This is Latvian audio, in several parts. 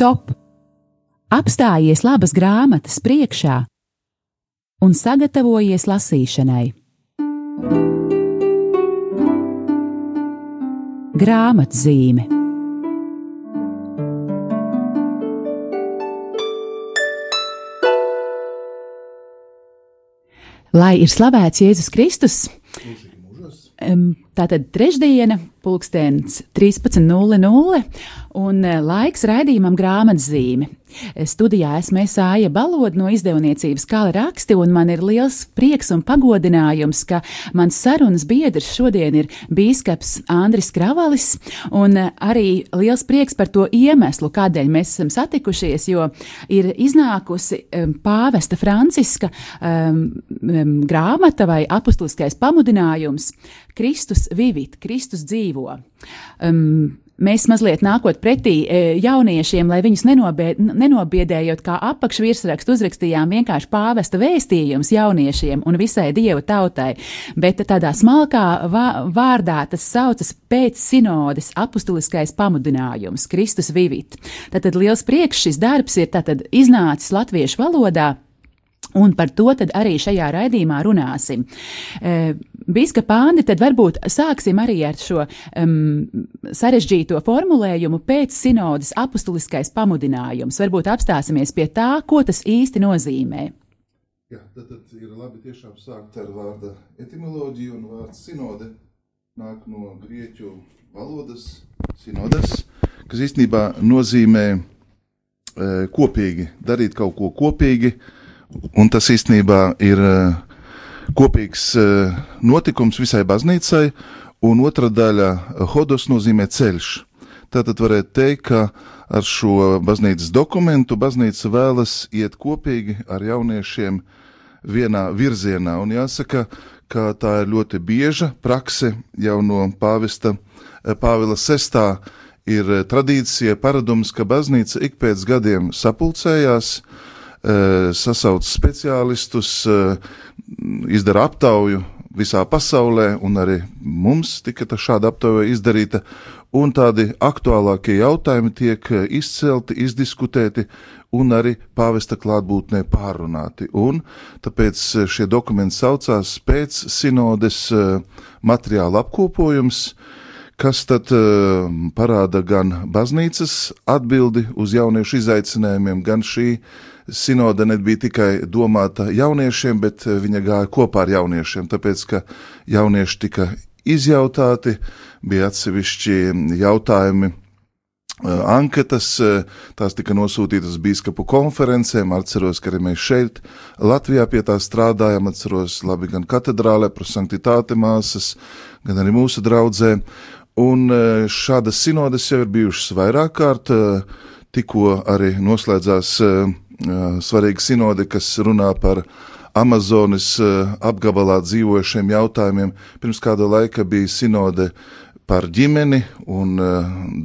Stop! Apstājies labas grāmatas priekšā un sagatavojies lasīšanai. Grāmatzīme Lai ir slavēts Jēzus Kristus! Tātad trešdiena, pulkstenis 13.00 un eh, laiks raidījumam grāmatzīme. Studijā esmu Sāja Baloda no izdevniecības Kala raksti, un man ir liels prieks un pagodinājums, ka mans sarunas biedrs šodien ir bīskaps Andris Kravalis, un eh, arī liels prieks par to iemeslu, kādēļ mēs esam satikušies, jo ir iznākusi pāvesta Franciska um, grāmata vai apustuliskais pamudinājums Kristus vivit, Kristus dzīvo. Um, mēs mazliet nākot pretī e, jauniešiem, lai viņus nenobiedējot, kā apakšvirsrakstu uzrakstījām vienkārši pāvesta vēstījums jauniešiem un visai dievu tautai, bet tādā smalkā vārdā tas saucas pēc sinodes apustuliskais pamudinājums, Kristus vivit. Tātad liels prieks šis darbs ir tātad iznācis latviešu valodā. Un par to arī šajā raidījumā runāsim. E, Bīskapa Andi, tad varbūt sāksim arī ar šo um, sarežģīto formulējumu pēc sinodas apustuliskais pamudinājums. Varbūt apstāsimies pie tā, ko tas īsti nozīmē. Jā, tad, tad ir labi tiešām sākt ar vārda etimoloģiju, un vārds sinode nāk no grieķu valodas sinodas, kas īstenībā nozīmē e, kopīgi, darīt kaut ko kopīgi, un tas īstenībā ir e, kopīgs eh, notikums visai baznīcai, un otra daļa - hodos nozīmē ceļš. Tātad varētu teikt, ka ar šo baznīcas dokumentu baznīca vēlas iet kopīgi ar jauniešiem vienā virzienā, un jāsaka, ka tā ir ļoti bieža prakse jau no pāvesta eh, Pāvila VI. Ir eh, tradīcija, paradums, ka baznīca ik pēc gadiem sapulcējās, uh, Eh, sasauc speciālistus, eh, izdara aptauju visā pasaulē, un arī mums tika šāda aptauja izdarīta, un tādi aktuālākie jautājumi tiek eh, izcelti, izdiskutēti un arī pāvesta klātbūtnē pārunāti. Un tāpēc šie dokumenti saucās pēc sinodes materiāla apkopojums, kas tad uh, parāda gan baznīcas atbildi uz jauniešu izaicinājumiem, gan šī sinode nebija tikai domāta jauniešiem, bet eh, viņa gāja kopā ar jauniešiem, tāpēc ka jaunieši tika izjautāti, bija atsevišķi jautājumi. Eh, anketas, eh, tās tika nosūtītas biskupu konferencēm. Atceros, ka arī mēs šeit, Latvijā, pie tā strādājam. Atceros, labi, gan katedrālē, prosanktitāte māsas, gan arī mūsu draudzē. Un šādas sinodes jau ir bijušas vairāk kārt. Tikko arī noslēdzās svarīga sinode, kas runā par Amazonas apgabalā dzīvojušiem jautājumiem. Pirms kāda laika bija sinode par ģimeni, un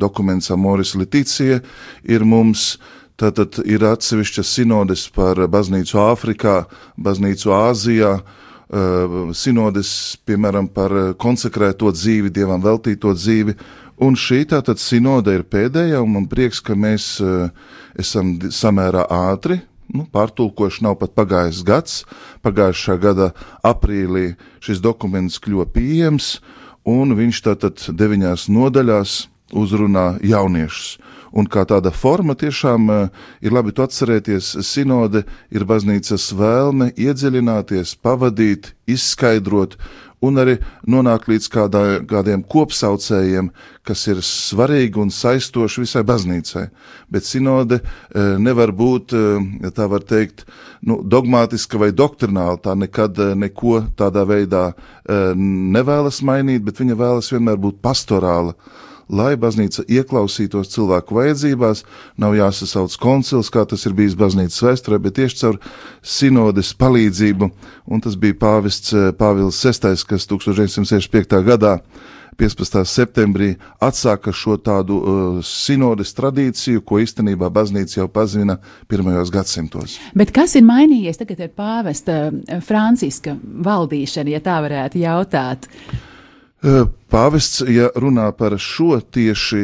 dokuments Amoris Leticija ir mums. Tātad ir atsevišķas sinodes par baznīcu Āfrikā, baznīcu Āzijā, sinodes, piemēram, par konsekrēto dzīvi, dievam veltīto dzīvi, Un šī tātad sinode ir pēdējā, un man prieks, ka mēs uh, esam samērā ātri. Nu, pārtulkoši nav pat pagājis gads. Pagājušā gada aprīlī šis dokuments kļuva pieejams, un viņš tātad deviņās nodaļās uzrunā jauniešus. Un kā tāda forma tiešām uh, ir labi to atcerēties, sinode ir baznīcas vēlme iedziļināties, pavadīt, izskaidrot un arī nonākt līdz kādā, kādiem kopsaucējiem, kas ir svarīgi un saistoši visai baznīcai. Bet sinode e, nevar būt, ja tā var teikt, nu, dogmātiska vai doktrināla. Tā nekad e, neko tādā veidā e, nevēlas mainīt, bet viņa vēlas vienmēr būt pastorāla lai baznīca ieklausītos cilvēku vajadzībās, nav jāsasauc koncils, kā tas ir bijis baznīcas vēsturē, bet tieši caur sinodes palīdzību, un tas bija pāvests eh, Pāvils VI, kas 1965. gadā 15. septembrī atsāka šo tādu uh, sinodes tradīciju, ko īstenībā baznīca jau pazina pirmajos gadsimtos. Bet kas ir mainījies tagad ar pāvesta eh, Franciska valdīšanu, ja tā varētu jautāt? Pāvests, ja runā par šo tieši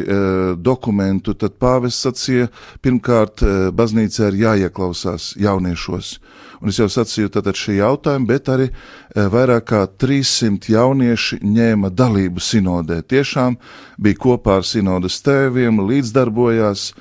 dokumentu, tad pāvests sacīja, pirmkārt, baznīcā ir jāieklausās jauniešos. Un es jau sacīju tātad šī jautājuma, bet arī vairāk kā 300 jaunieši ņēma dalību sinodē. Tiešām bija kopā ar sinodas tēviem, līdzdarbojās,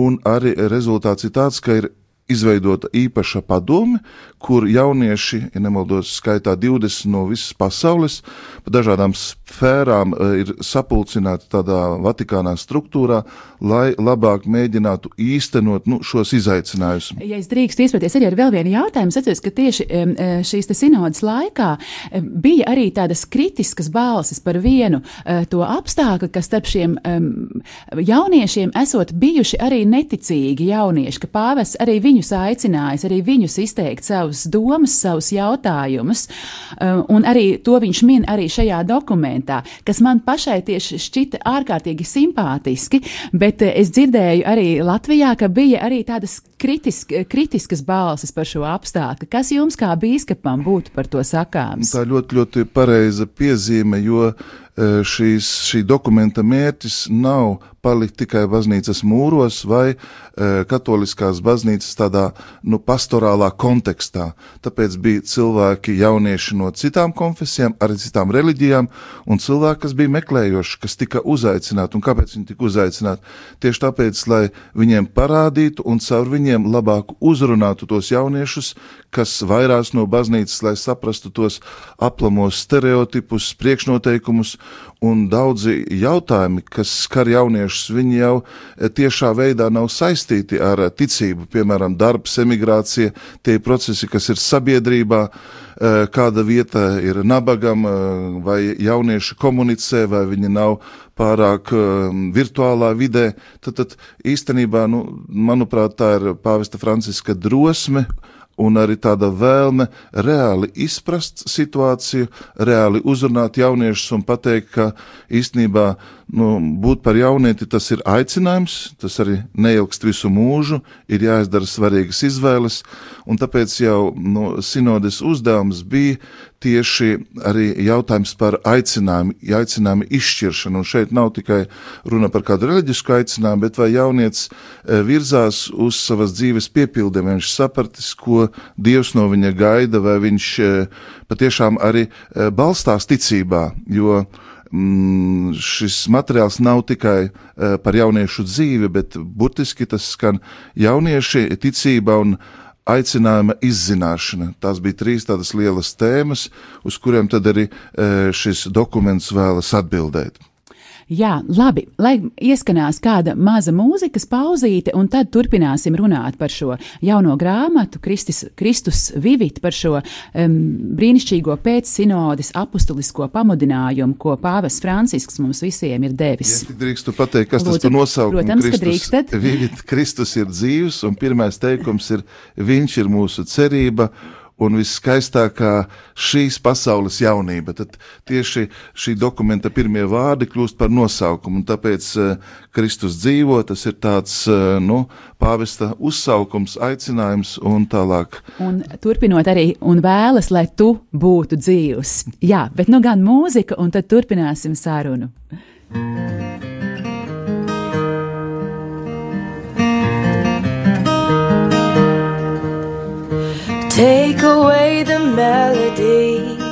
un arī rezultāts ir tāds, ka ir izveidota īpaša padome, kur jaunieši, ja nemaldos, skaitā 20 no visas pasaules, pa dažādām sfērām e, ir sapulcināti tādā Vatikānā struktūrā, lai labāk mēģinātu īstenot nu, šos izaicinājumus. Ja es drīkstu iespēties arī ar vēl vienu jautājumu, atceros, ka tieši e, šīs sinodas laikā bija arī tādas kritiskas balsis par vienu to apstākļu, ka starp šiem jauniešiem esot bijuši arī neticīgi jaunieši, ka pāvests arī viņus aicinājis, arī viņus izteikt savus domas, savus jautājumus, un arī to viņš min arī šajā dokumentā, kas man pašai tieši šķita ārkārtīgi simpātiski, bet eh, es dzirdēju arī Latvijā, ka bija arī tādas kritisk, kritiskas balsis par šo apstākļu. Kas jums kā bīskapam būtu par to sakāms? Tā ļoti, ļoti pareiza piezīme, jo šīs, šī dokumenta mērķis nav palikt tikai baznīcas mūros vai katoliskās baznīcas tādā nu, pastorālā kontekstā. Tāpēc bija cilvēki, jaunieši no citām konfesijām, arī citām reliģijām, un cilvēki, kas bija meklējoši, kas tika uzaicināti. Un kāpēc viņi tika uzaicināti? Tieši tāpēc, lai viņiem parādītu un caur viņiem labāk uzrunātu tos jauniešus, kas vairās no baznīcas, lai saprastu tos aplamos stereotipus, priekšnoteikumus un daudzi jautājumi, kas skar jauniešus, viņi jau e, tiešā veidā nav saistīti ar e, ticību, piemēram, darbs, emigrācija, tie procesi, kas ir sabiedrībā, e, kāda vieta ir nabagam, vai jaunieši komunicē, vai viņi nav pārāk virtuālā vidē, tad, tad īstenībā, nu, manuprāt, tā ir pāvesta Franciska drosme un arī tāda vēlme reāli izprast situāciju, reāli uzrunāt jauniešus un pateikt, ka īstenībā nu, būt par jaunieti tas ir aicinājums, tas arī neilgst visu mūžu, ir jāizdara svarīgas izvēles, un tāpēc jau nu, sinodes uzdevums bija tieši arī jautājums par aicinājumu, aicinājumu izšķiršanu. Un šeit nav tikai runa par kādu reliģisku aicinājumu, bet vai jaunietis e, virzās uz savas dzīves piepildiem, viņš sapratis, ko Dievs no viņa gaida, vai viņš e, patiešām arī e, balstās ticībā, jo mm, šis materiāls nav tikai par jauniešu dzīvi, bet burtiski tas skan jaunieši ticība un aicinājuma izzināšana. Tās bija trīs tādas lielas tēmas, uz kuriem tad arī e, šis dokuments vēlas atbildēt. Jā, labi, lai ieskanās kāda maza mūzikas pauzīte, un tad turpināsim runāt par šo jauno grāmatu, Kristis, Kristus Vivit, par šo um, brīnišķīgo pēcsinodes apustulisko pamudinājumu, ko pāvis Francisks mums visiem ir devis. Ja, drīkstu pateikt, kas Lūdzu, tas par nosaukumu? Protams, Kristus, ka drīkstat. Vivit, Kristus ir dzīvs, un pirmais teikums ir, viņš ir mūsu cerība un viskaistākā šīs pasaules jaunība. Tad tieši šī dokumenta pirmie vārdi kļūst par nosaukumu, un tāpēc uh, Kristus dzīvo, tas ir tāds, uh, nu, pāvesta uzsaukums, aicinājums un tālāk. Un turpinot arī, un vēlas, lai tu būtu dzīvs. Jā, bet nu gan mūzika, un tad turpināsim sarunu. Thank you. Take away the melodies,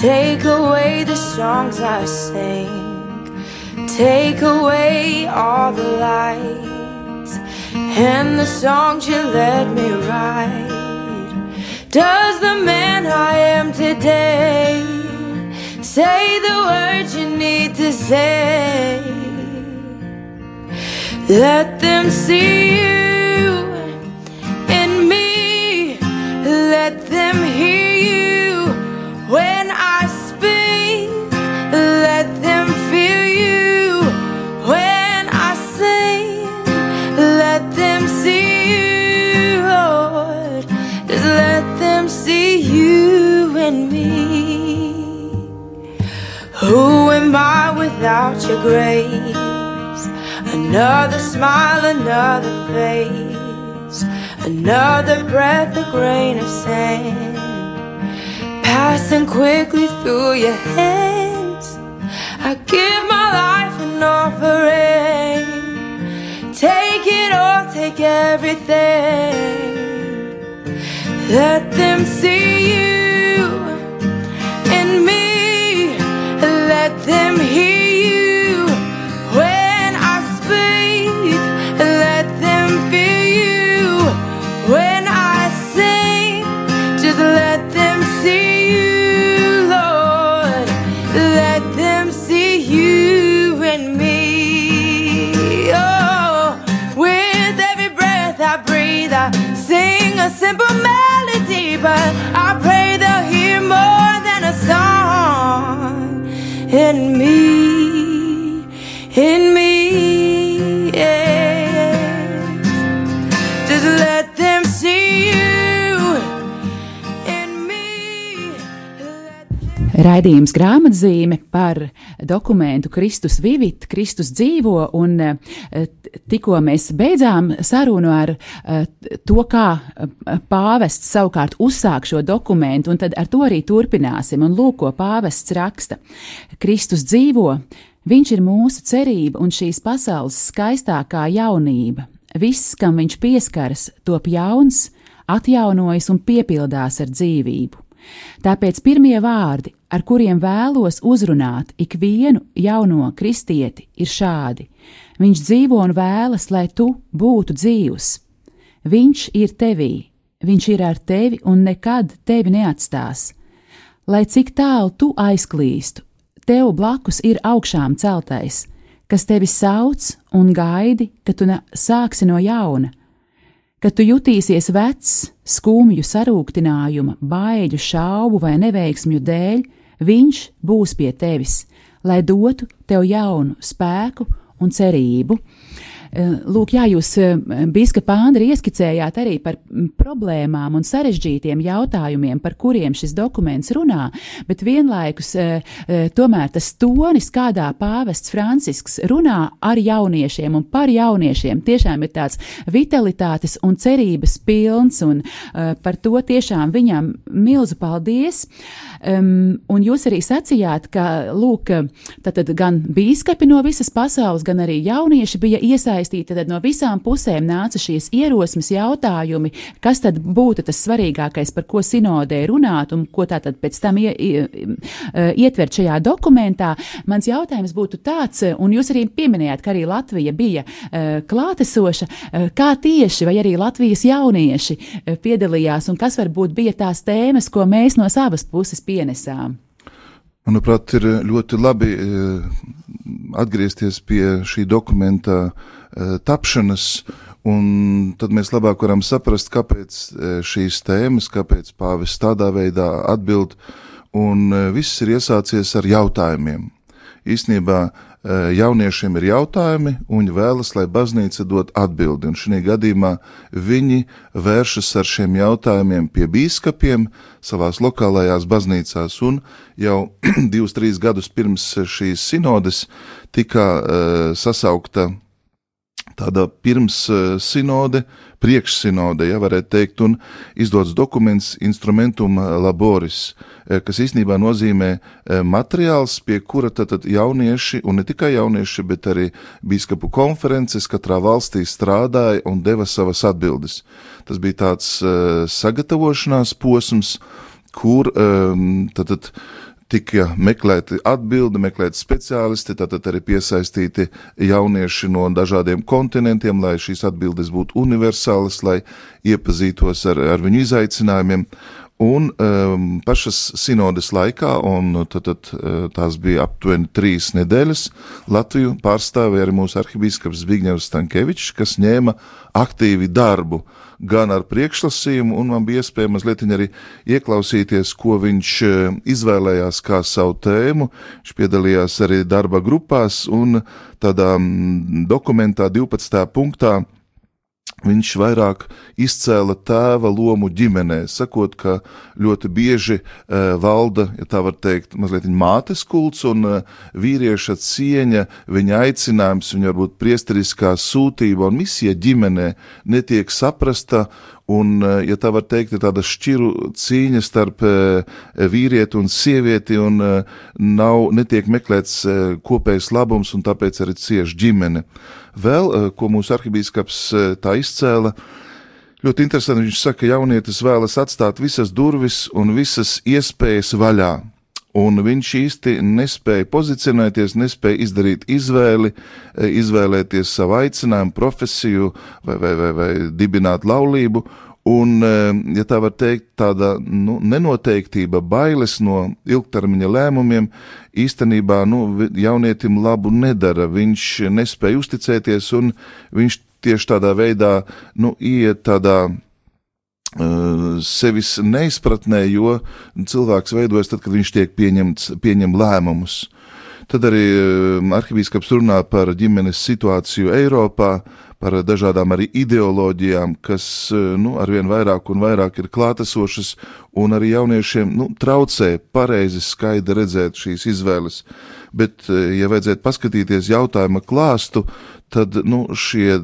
take away the songs I sing, take away all the lights and the songs you let me write. Does the man I am today say the words you need to say? Let them see you. Without your grace? Another smile, another face Another breath, a grain of sand Passing quickly through your hands I give my life an offering. Take it all, take everything. Let them see you Raidījums grāmatzīme par dokumentu Kristus vivit, Kristus dzīvo, un eh, tikko mēs beidzām sarunu ar eh, to, kā eh, pāvests savukārt uzsāk šo dokumentu, un tad ar to arī turpināsim. Un lūk, ko pāvests raksta. Kristus dzīvo, viņš ir mūsu cerība un šīs pasaules skaistākā jaunība. Viss, kam viņš pieskaras, top jauns, atjaunojas un piepildās ar dzīvību. Tāpēc pirmie vārdi, ar kuriem vēlos uzrunāt ikvienu jauno kristieti, ir šādi: Viņš dzīvo un vēlas, lai tu būtu dzīvs. Viņš ir tevī, viņš ir ar tevi un nekad tevi neatstās. Lai cik tālu tu aizklīstu, tev blakus ir augšām celtais, kas tevi sauc un gaidi, ka tu sāksi no jauna. Kad tu jutīsies vecs, skumju sarūktinājuma, baiļu, šaubu vai neveiksmju dēļ, viņš būs pie tevis, lai dotu tev jaunu spēku un cerību. Eh, Lūk, jā, jūs, eh, Bīskapa Andri, ieskicējāt arī par mm, problēmām un sarežģītiem jautājumiem, par kuriem šis dokuments runā, bet vienlaikus eh, tomēr tas tonis, kādā pāvests Francisks runā ar jauniešiem un par jauniešiem, tiešām ir tāds vitalitātes un cerības pilns, un par to tiešām viņam milzu paldies. Un jūs arī sacījāt, ka, lūk, tātad gan bīskapi no visas pasaules, gan arī jaunieši bija iesaistīti, tad no visām pusēm nāca šīs ierosmes jautājumi, kas tad būtu tas svarīgākais, par ko sinodē runāt un ko tātad pēc tam ie, ie, ietvert šajā dokumentā. Mans jautājums būtu tāds, un jūs arī pieminējāt, ka arī Latvija bija uh, klātesoša, uh, kā tieši vai arī Latvijas jaunieši uh, piedalījās un kas varbūt bija tās tēmas, ko mēs no savas puses pienesām. Manuprāt, ir ļoti labi atgriezties pie šī dokumenta eh, tapšanas, un tad mēs labāk varam saprast, kāpēc eh, šīs tēmas, kāpēc pāvis tādā veidā atbild, un viss ir iesācies ar jautājumiem. Īsnībā jauniešiem ir jautājumi, un viņi vēlas, lai baznīca dod atbildi. Un šajā gadījumā viņi vēršas ar šiem jautājumiem pie biskupiem savās lokālajās baznīcās. Un jau divus, trīs gadus pirms šīs sinodes tika uh, sasaukta tāda pirms sinode, priekšsinode, ja varētu teikt, un izdots dokuments Instrumentum Laboris, kas īstenībā nozīmē materiāls, pie kura tad, jaunieši, un ne tikai jaunieši, bet arī biskupu konferences katrā valstī strādāja un deva savas atbildes. Tas bija tāds sagatavošanās posms, kur um, tad, tad tika meklēti atbildi, meklēti speciālisti, tātad arī piesaistīti jaunieši no dažādiem kontinentiem, lai šīs atbildes būtu universālas, lai iepazītos ar, ar viņu izaicinājumiem. Un um, pašas sinodes laikā, un tad, tad, tās bija aptuveni trīs nedēļas, Latviju pārstāvēja arī mūsu arhibīskaps Zbigņevs Stankevičs, kas ņēma aktīvi darbu gan ar priekšlasījumu, un man bija iespēja mazliet arī ieklausīties, ko viņš izvēlējās kā savu tēmu. Viņš piedalījās arī darba grupās, un tādā dokumentā 12. punktā Viņš vairāk izcēla tēva lomu ģimenē, sakot, ka ļoti bieži uh, valda, ja tā var teikt, mazliet mātes kults un uh, vīrieša cieņa, viņa aicinājums, viņa varbūt priesteriskā sūtība un misija ģimenē netiek saprasta Un, eh, ja tā var teikt, ir tāda šķiru cīņa starp vīrieti un sievieti, un nav, netiek meklēts kopējs labums, un tāpēc arī cieši ģimene. Vēl, ko mūsu arhibīskaps tā izcēla, ļoti interesanti, viņš saka, ka jaunietis vēlas atstāt visas durvis un visas iespējas vaļā un viņš īsti nespēja pozicionēties, nespēja izdarīt izvēli, e, izvēlēties savu aicinājumu, profesiju vai, vai, vai, vai dibināt laulību. Un, e, ja tā var teikt, tāda nu, nenoteiktība, bailes no ilgtermiņa lēmumiem īstenībā nu, jaunietim labu nedara. Viņš nespēja uzticēties, un viņš tieši tādā veidā nu, iet tādā Uh, sevis neizpratnē, jo cilvēks veidojas tad, kad viņš tiek pieņemts, pieņem lēmumus. Tad arī uh, arhibīskaps runā par ģimenes situāciju Eiropā, par dažādām arī ideoloģijām, kas uh, nu, arvien vairāk un vairāk ir klātesošas, un arī jauniešiem nu, traucē pareizi skaidri redzēt šīs izvēles. Bet, ja vajadzētu paskatīties jautājuma klāstu, tad nu, šie,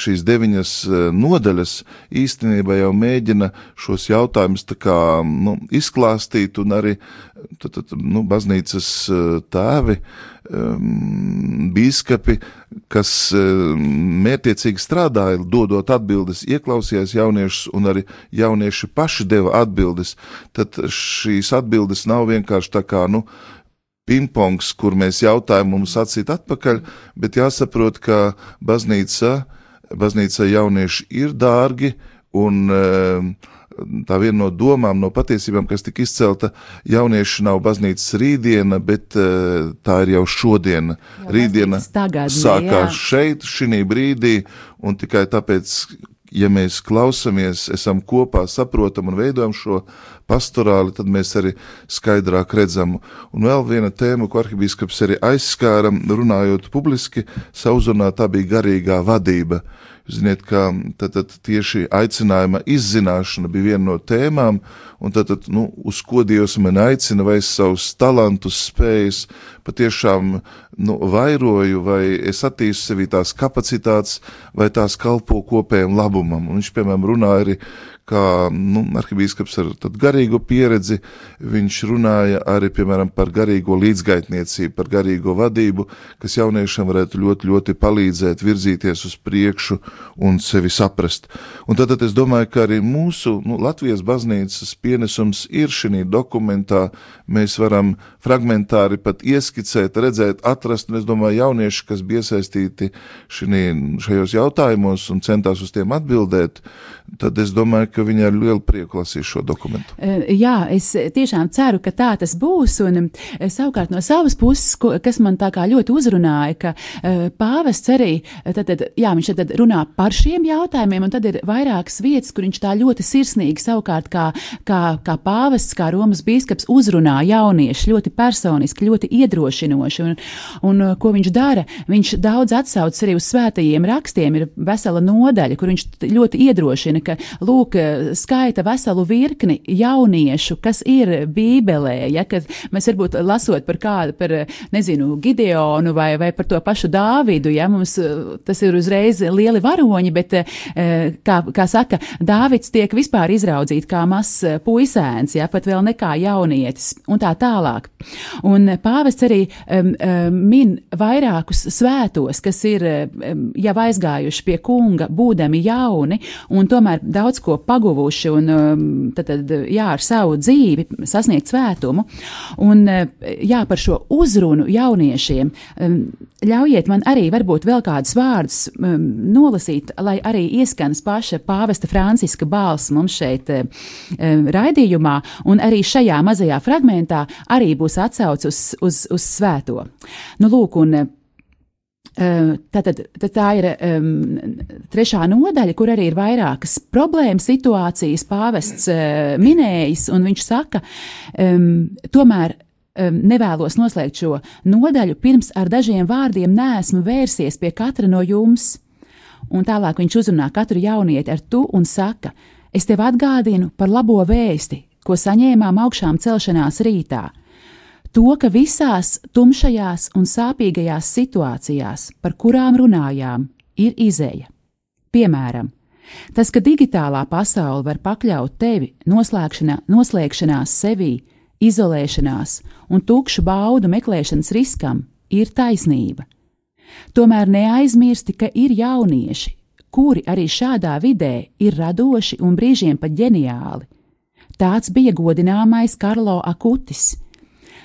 šīs deviņas e, nodaļas īstenībā jau mēģina šos jautājumus kā, nu, izklāstīt, un arī tad, tad, nu, baznīcas e, tēvi, bīskapi, kas e, mērķiecīgi strādāja, dodot atbildes, ieklausījās jauniešus, un arī jaunieši paši deva atbildes, tad šīs atbildes nav vienkārši tā kā, nu, pingpongs, kur mēs jautājam mums acīt atpakaļ, bet jāsaprot, ka baznīca, baznīca jaunieši ir dārgi un eh, tā viena no domām, no patiesībām, kas tika izcelta, jaunieši nav baznīcas rītdiena, bet eh, tā ir jau šodiena. Jau rītdiena tagadne, sākās jā. šeit, šī brīdī, un tikai tāpēc, ja mēs klausāmies, esam kopā, saprotam un veidojam šo pastorāli, tad mēs arī skaidrāk redzam. Un vēl viena tēma, ko arhibīskaps arī aizskāra, runājot publiski, sauzunā tā bija garīgā vadība. Ziniet, ka tad, tad tieši aicinājuma izzināšana bija viena no tēmām, un tad, tad nu, uz ko Dievs man aicina, vai es savus talantus, spējas patiešām nu, vairoju, vai es attīstu sevī tās kapacitātes, vai tās kalpo kopējiem labumam. Un viņš, piemēram, runā arī kā nu, arhibīskaps ar garīgo pieredzi, viņš runāja arī, piemēram, par garīgo līdzgaitniecību, par garīgo vadību, kas jauniešiem varētu ļoti, ļoti palīdzēt virzīties uz priekšu un sevi saprast. Un tad, tad es domāju, ka arī mūsu nu, Latvijas baznīcas pienesums ir šī dokumentā. Mēs varam fragmentāri pat ieskicēt, redzēt, atrast, un es domāju, jaunieši, kas bija iesaistīti šinī, šajos jautājumos un centās uz tiem atbildēt, tad es domāju, ka viņi ar lielu prieku lasīs šo dokumentu. Jā, es tiešām ceru, ka tā tas būs. Un savukārt no savas puses, ko, kas man tā kā ļoti uzrunāja, ka pāvests arī, tad, tad, jā, viņš tad runā par šiem jautājumiem, un tad ir vairākas vietas, kur viņš tā ļoti sirsnīgi savukārt kā, kā, kā pāvests, kā Romas bīskaps uzrunā jaunieši ļoti personiski, ļoti iedrošinoši. Un, un ko viņš dara? Viņš daudz atsauc arī uz svētajiem rakstiem, ir vesela nodaļa, kur viņš ļoti iedrošina, ka, lūk, skaita veselu virkni jauniešu, kas ir Bībelē, ja, mēs varbūt lasot par kādu, par, nezinu, Gideonu vai, vai par to pašu Dāvidu, ja, mums tas ir uzreiz lieli varoņi, bet, kā, kā saka, Dāvids tiek vispār izraudzīts kā mazs puisēns, ja, pat vēl nekā jaunietis, un tā tālāk. Un pāvests arī um, min vairākus svētos, kas ir um, jau aizgājuši pie kunga, būdami jauni, un tomēr daudz ko paguvuši un um, tad, tad, jā, ar savu dzīvi sasniegt svētumu. Un jā, par šo uzrunu jauniešiem um, ļaujiet man arī varbūt vēl kādus vārdus um, nolasīt, lai arī ieskanas paša pāvesta Franciska balss mums šeit um, raidījumā, un arī šajā mazajā fragmentā arī būs atsauc uz, uz, uz svēto. Nu, lūk, un Tātad tā ir um, trešā nodaļa, kur arī ir vairākas problēmas situācijas pāvests uh, minējis, un viņš saka, um, tomēr um, nevēlos noslēgt šo nodaļu, pirms ar dažiem vārdiem neesmu vērsies pie katra no jums. Un tālāk viņš uzrunā katru jaunieti ar tu un saka, es tev atgādinu par labo vēsti, ko saņēmām augšām celšanās rītā To, ka visās tumšajās un sāpīgajās situācijās, par kurām runājām, ir izēja. Piemēram, Tas, ka digitālā pasaule var pakļaut tevi noslēgšanās sevī, izolēšanās un tukšu baudu meklēšanas riskam, ir taisnība. Tomēr neaizmirsti, ka ir jaunieši, kuri arī šādā vidē ir radoši un brīžiem pat ģeniāli. Tāds bija godināmais Karlo Akutis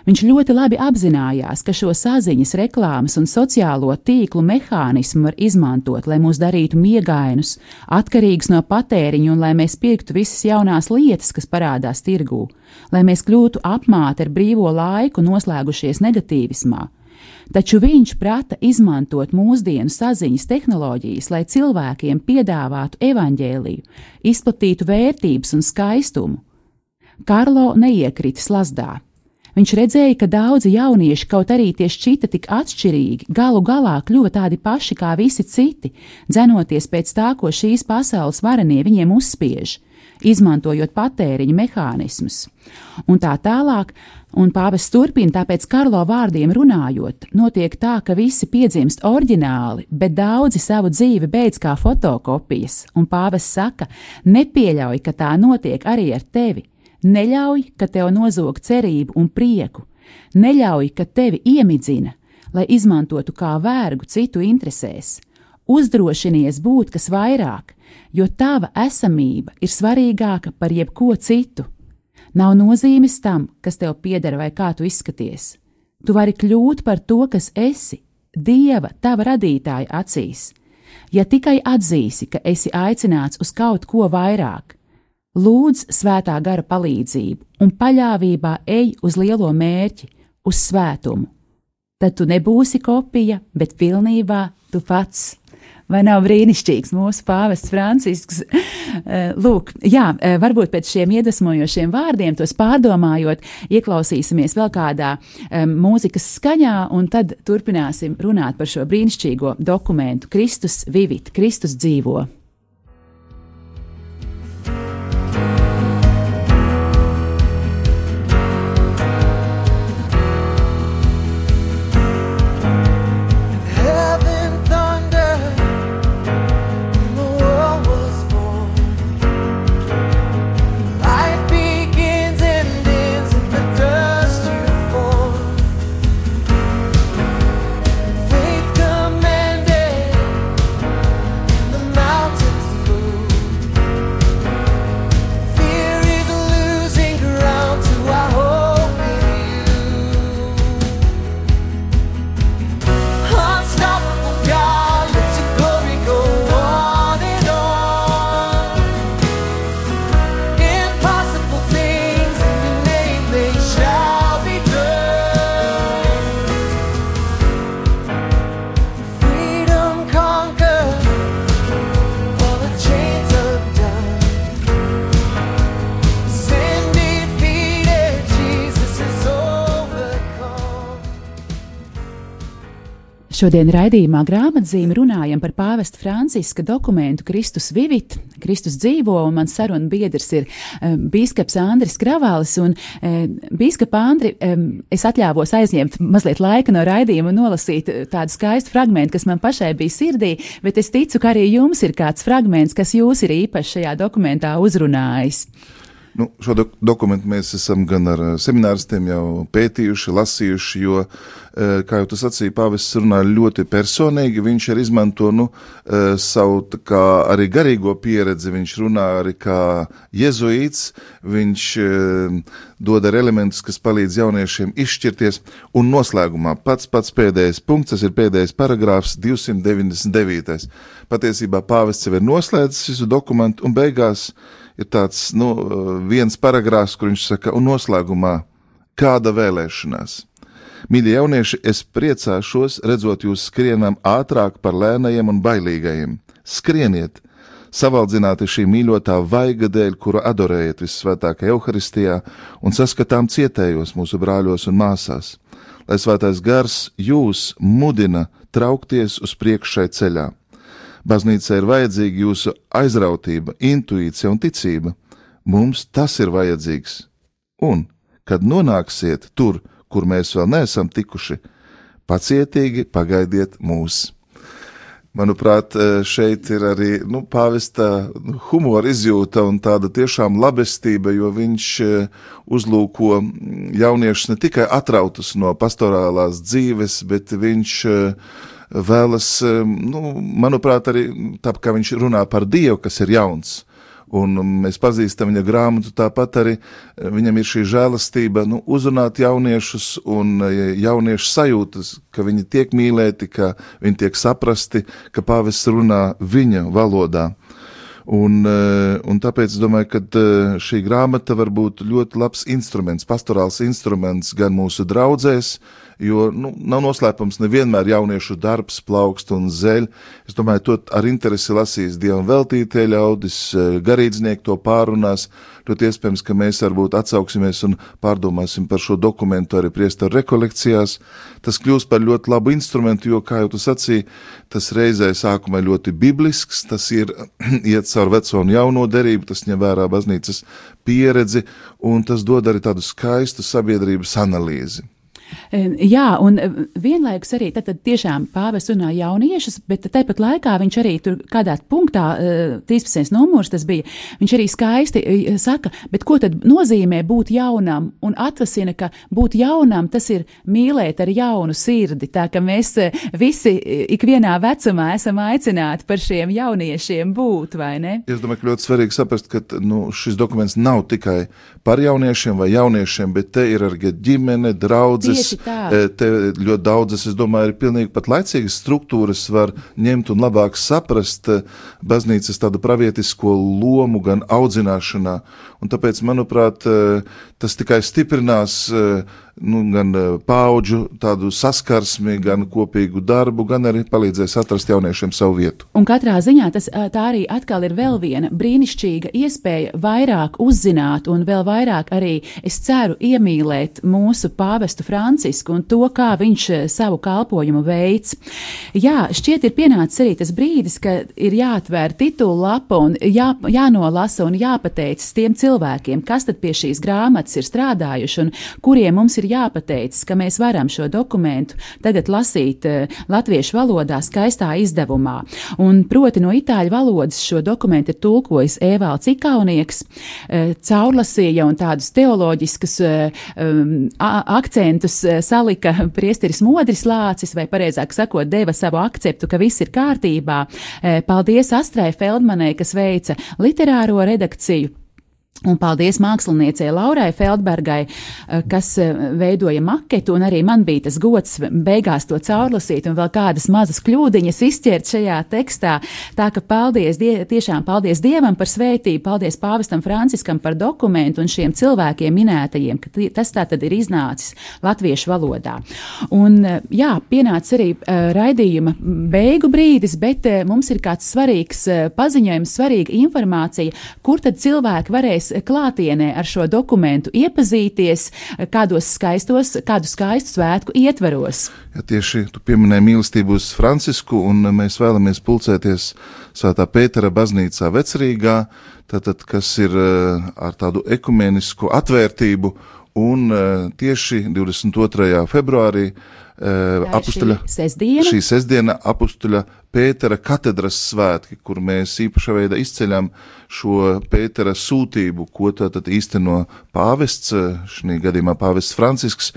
Viņš ļoti labi apzinājās, ka šo saziņas, reklāmas un sociālo tīklu mehānismu var izmantot, lai mūs darītu miegainus, atkarīgus no patēriņa un lai mēs pirktu visas jaunās lietas, kas parādās tirgū, lai mēs kļūtu apmāti ar brīvo laiku, noslēgušies negatīvismā. Taču viņš prata izmantot mūsdienu saziņas tehnoloģijas, lai cilvēkiem piedāvātu evaņģēliju, izplatītu vērtības un skaistumu. Karlo neiekrita slazdā. Viņš redzēja, ka daudzi jaunieši, kaut arī tie šķita tik atšķirīgi, galu galā kļuva tādi paši kā visi citi, dzenoties pēc tā, ko šīs pasaules varenie viņiem uzspiež, izmantojot patēriņa mehānismus. Un tā tālāk, un pāvests turpina, tāpēc Karlo vārdiem runājot, notiek tā, ka visi piedzimst oriģināli, bet daudzi savu dzīvi beidz kā fotokopijas, un pāvests saka, nepieļauj, ka tā notiek arī ar tevi Neļauj, ka tev nozog cerību un prieku, neļauj, ka tevi iemidzina, lai izmantotu kā vērgu citu interesēs. Uzdrošinies būt kas vairāk, jo tava esamība ir svarīgāka par jebko citu. Nav nozīmes tam, kas tev pieder vai kā tu izskaties. Tu vari kļūt par to, kas esi, Dieva, tava radītāja acīs. Ja tikai atzīsi, ka esi aicināts uz kaut ko vairāk, Lūdz svētā gara palīdzību un paļāvībā ej uz lielo mērķi, uz svētumu. Tad tu nebūsi kopija, bet pilnībā tu pats. Vai nav brīnišķīgs mūsu pāvests Francisks? Eh, lūk, jā, eh, varbūt pēc šiem iedvesmojošiem vārdiem, tos pārdomājot, ieklausīsimies vēl kādā um, mūzikas skaņā, un tad turpināsim runāt par šo brīnišķīgo dokumentu Kristus Vivit, Kristus dzīvo. Šodien raidījumā grāmatzīme runājam par pāvesta Franciska dokumentu Kristus Vivit, Kristus dzīvo, un mans sarunu biedrs ir um, bīskaps Andris Kravālis, un um, bīskapa Andri, um, es atļāvos aizņemt mazliet laika no raidījuma un nolasīt tādu skaistu fragmentu, kas man pašai bija sirdī, bet es ticu, ka arī jums ir kāds fragments, kas jūs ir īpaši šajā dokumentā uzrunājis. Nu, šo do dokumentu mēs esam gan ar semināristiem jau pētījuši, lasījuši, jo, kā jau tas sacīja, pāvests runā ļoti personīgi, viņš arī izmanto, nu, savu kā arī garīgo pieredzi, viņš runā arī kā jezuīts, viņš dod ar elementus, kas palīdz jauniešiem izšķirties, un noslēgumā pats pats pēdējais punkts, tas ir pēdējais paragrāfs 299. Patiesībā pāvests jau ir noslēdzis visu dokumentu un beigās ir tāds nu, viens paragrāfs, kur viņš saka, un noslēgumā kāda vēlēšanās. Mīļie jaunieši, es priecāšos redzot jūs skrienam ātrāk par lēnajiem un bailīgajiem. Skrieniet! Savaldzināti šī mīļotā vaiga dēļ, kuru adorējat visvētākajā Euharistijā un saskatām cietējos mūsu brāļos un māsās. Lai svētais gars jūs mudina traukties uz priekšu šai ceļā Baznīcai ir vajadzīga jūsu aizrautība, intuīcija un ticība. Mums tas ir vajadzīgs. Un, kad nonāksiet tur, kur mēs vēl neesam tikuši, pacietīgi pagaidiet mūs. Manuprāt, eh, šeit ir arī nu, pāvesta humora izjūta un tāda tiešām labestība, jo viņš eh, uzlūko jauniešus ne tikai atrautus no pastorālās dzīves, bet viņš eh, vēlas, nu, manuprāt, arī tā kā viņš runā par Dievu, kas ir jauns un mēs pazīstam viņa grāmatu, tāpat arī eh, viņam ir šī žēlastība nu, uzrunāt jauniešus un eh, jauniešu sajūtas, ka viņi tiek mīlēti, ka viņi tiek saprasti, ka pāvests runā viņa valodā. Un, eh, un tāpēc es domāju, ka šī grāmata var būt ļoti labs instruments, pastorāls instruments gan mūsu draudzēs, jo nu, nav noslēpums, nevienmēr jauniešu darbs plaukst un zeļ. Es domāju, to ar interesi lasīs dievam veltītie ļaudis, eh, garīdznieki to pārunās. Ļoti iespējams, ka mēs varbūt atsauksimies un pārdomāsim par šo dokumentu arī priestaru rekolekcijās. Tas kļūs par ļoti labu instrumentu, jo, kā jau tu sacīji, tas reizē sākumā ļoti biblisks, tas ir iet caur veco un jauno derību, tas ņem vērā baznīcas pieredzi, un tas dod arī tādu skaistu sabiedrības analīzi. Jā, un vienlaikus arī tad, tad tiešām pāvis runā jauniešus, bet tāpat laikā viņš arī tur kādā punktā, 13. numurs tas bija, viņš arī skaisti saka, bet ko tad nozīmē būt jaunam un atvasina, ka būt jaunam tas ir mīlēt ar jaunu sirdi, tā ka mēs visi ikvienā vecumā esam aicināti par šiem jauniešiem būt, vai ne? Es domāju, ka ļoti svarīgi saprast, ka nu, šis dokuments nav tikai par jauniešiem vai jauniešiem, bet te ir arī ģimene, draudzes, Tieši tā. E, te ļoti daudzas, es domāju, ir pilnīgi pat laicīgas struktūras var ņemt un labāk saprast e, baznīcas tādu pravietisko lomu gan audzināšanā. Un tāpēc, manuprāt, e, tas tikai stiprinās nu, gan paudžu tādu saskarsmi, gan kopīgu darbu, gan arī palīdzēs atrast jauniešiem savu vietu. Un katrā ziņā tas tā arī atkal ir vēl viena brīnišķīga iespēja vairāk uzzināt un vēl vairāk arī, es ceru, iemīlēt mūsu pāvestu Francisku un to, kā viņš savu kalpojumu veids. Jā, šķiet ir pienācis arī tas brīdis, ka ir jāatvēr titulu lapa un jā, jānolasa un jāpateicas tiem cilvēkiem, kas tad pie šīs grāmatas ir strādājuši un kuriem mums ir ir jāpateicas, ka mēs varam šo dokumentu tagad lasīt uh, latviešu valodā skaistā izdevumā. Un proti no itāļu valodas šo dokumentu ir tulkojis Ēvalds Ikaunieks, uh, caurlasīja un tādus teoloģiskus uh, um, akcentus salika priesteris Modris Lācis, vai pareizāk sakot, deva savu akceptu, ka viss ir kārtībā. Paldies Astrai Feldmanai, kas veica literāro redakciju. Un paldies māksliniecei Laurai Feldbergai, eh, kas eh, veidoja maketu, un arī man bija tas gods beigās to caurlasīt un vēl kādas mazas kļūdiņas izķert šajā tekstā. Tā ka paldies, die, tiešām paldies Dievam par svētību, paldies pāvestam Franciskam par dokumentu un šiem cilvēkiem minētajiem, ka tas tā tad ir iznācis latviešu valodā. Un eh, jā, pienāca arī raidījuma beigu brīdis, bet mums ir kāds svarīgs paziņojums, svarīga informācija, kur tad cilvēki varēs klātienē ar šo dokumentu iepazīties kādos skaistos, kādu skaistu svētku ietvaros. Ja tieši tu pieminēji mīlestību uz Francisku, un mēs vēlamies pulcēties Svētā Pētera baznīcā Vecrīgā, tātad, kas ir eh, ar tādu ekumenisku atvērtību, un eh, tieši 22. februārī uh, apustuļa, šī sestdiena. šī sestdiena apustuļa Pētera katedras svētki, kur mēs īpašā veidā izceļam šo Pētera sūtību, ko tātad īsteno pāvests, šī gadījumā pāvests Francisks,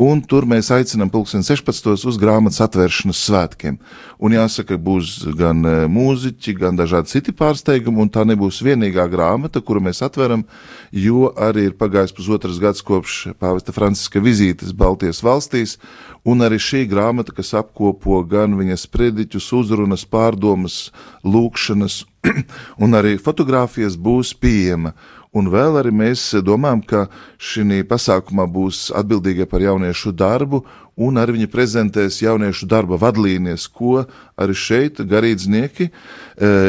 un tur mēs aicinām pulksten 16. uz grāmatas atvēršanas svētkiem. Un jāsaka, būs gan eh, mūziķi, gan dažādi citi pārsteigumi, un tā nebūs vienīgā grāmata, kuru mēs atveram, jo arī ir pagājis pusotras gads kopš pāvesta Franciska vizītes Baltijas valstīs, un arī šī grāmata, kas apkopo gan viņa sprediķus, uzrunas, pārdomas, lūkšanas, un arī fotografijas būs pieejama. Un vēl arī mēs domājam, ka šī pasākumā būs atbildīga par jauniešu darbu, un arī viņi prezentēs jauniešu darba vadlīnijas, ko arī šeit garīdznieki e,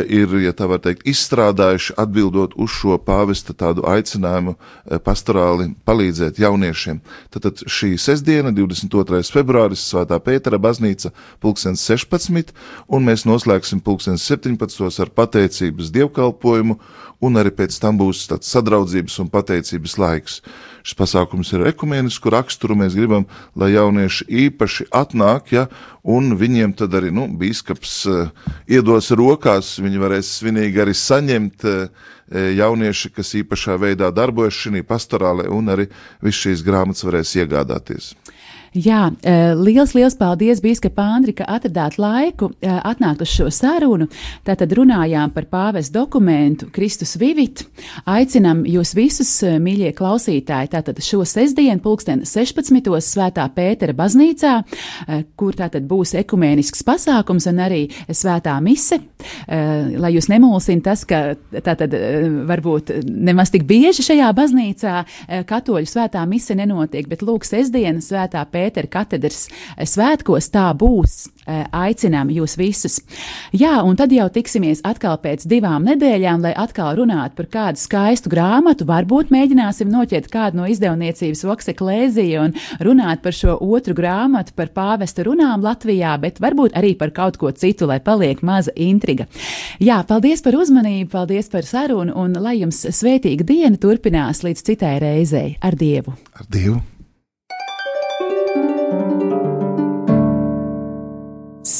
ir, ja tā var teikt, izstrādājuši atbildot uz šo pāvesta tādu aicinājumu e, pastorāli palīdzēt jauniešiem. Tātad šī sestdiena, 22. februāris, Svētā Pētera baznīca, pulkstens 16, un mēs noslēgsim pulkstens 17 ar pateicību liecības dievkalpojumu, un arī pēc tam būs tāds sadraudzības un pateicības laiks. Šis pasākums ir ekumenisku raksturu. Mēs gribam, lai jaunieši īpaši atnāk, ja, un viņiem tad arī nu, biskups uh, iedos rokās, viņi varēs svinīgi arī saņemt uh, jaunieši, kas īpašā veidā darbojas šajā pastorālē, un arī viss šīs grāmatas varēs iegādāties. Jā, eh, liels, liels paldies, Bīskapa Andri, ka atradāt laiku eh, atnākt uz šo sarunu. Tātad runājām par pāves dokumentu Kristus Vivit. Aicinam jūs visus, eh, mīļie klausītāji, tātad šo sestdienu, pulksten 16. svētā Pētera baznīcā, kur tātad būs ekumēnisks pasākums un arī svētā mise. Lai jūs nemulsina tas, ka tātad varbūt nemaz tik bieži šajā baznīcā katoļu svētā mise nenotiek, bet lūk, sestdiena svētā Pētera Pētera katedras svētkos tā būs. Eh, aicinām jūs visus. Jā, un tad jau tiksimies atkal pēc divām nedēļām, lai atkal runātu par kādu skaistu grāmatu. Varbūt mēģināsim noķert kādu no izdevniecības Vokseklēzija un runāt par šo otru grāmatu, par pāvesta runām Latvijā, bet varbūt arī par kaut ko citu, lai paliek maza intriga. Jā, paldies par uzmanību, paldies par sarunu un lai jums svētīga diena turpinās līdz citai reizei ar Dievu. Ar Dievu!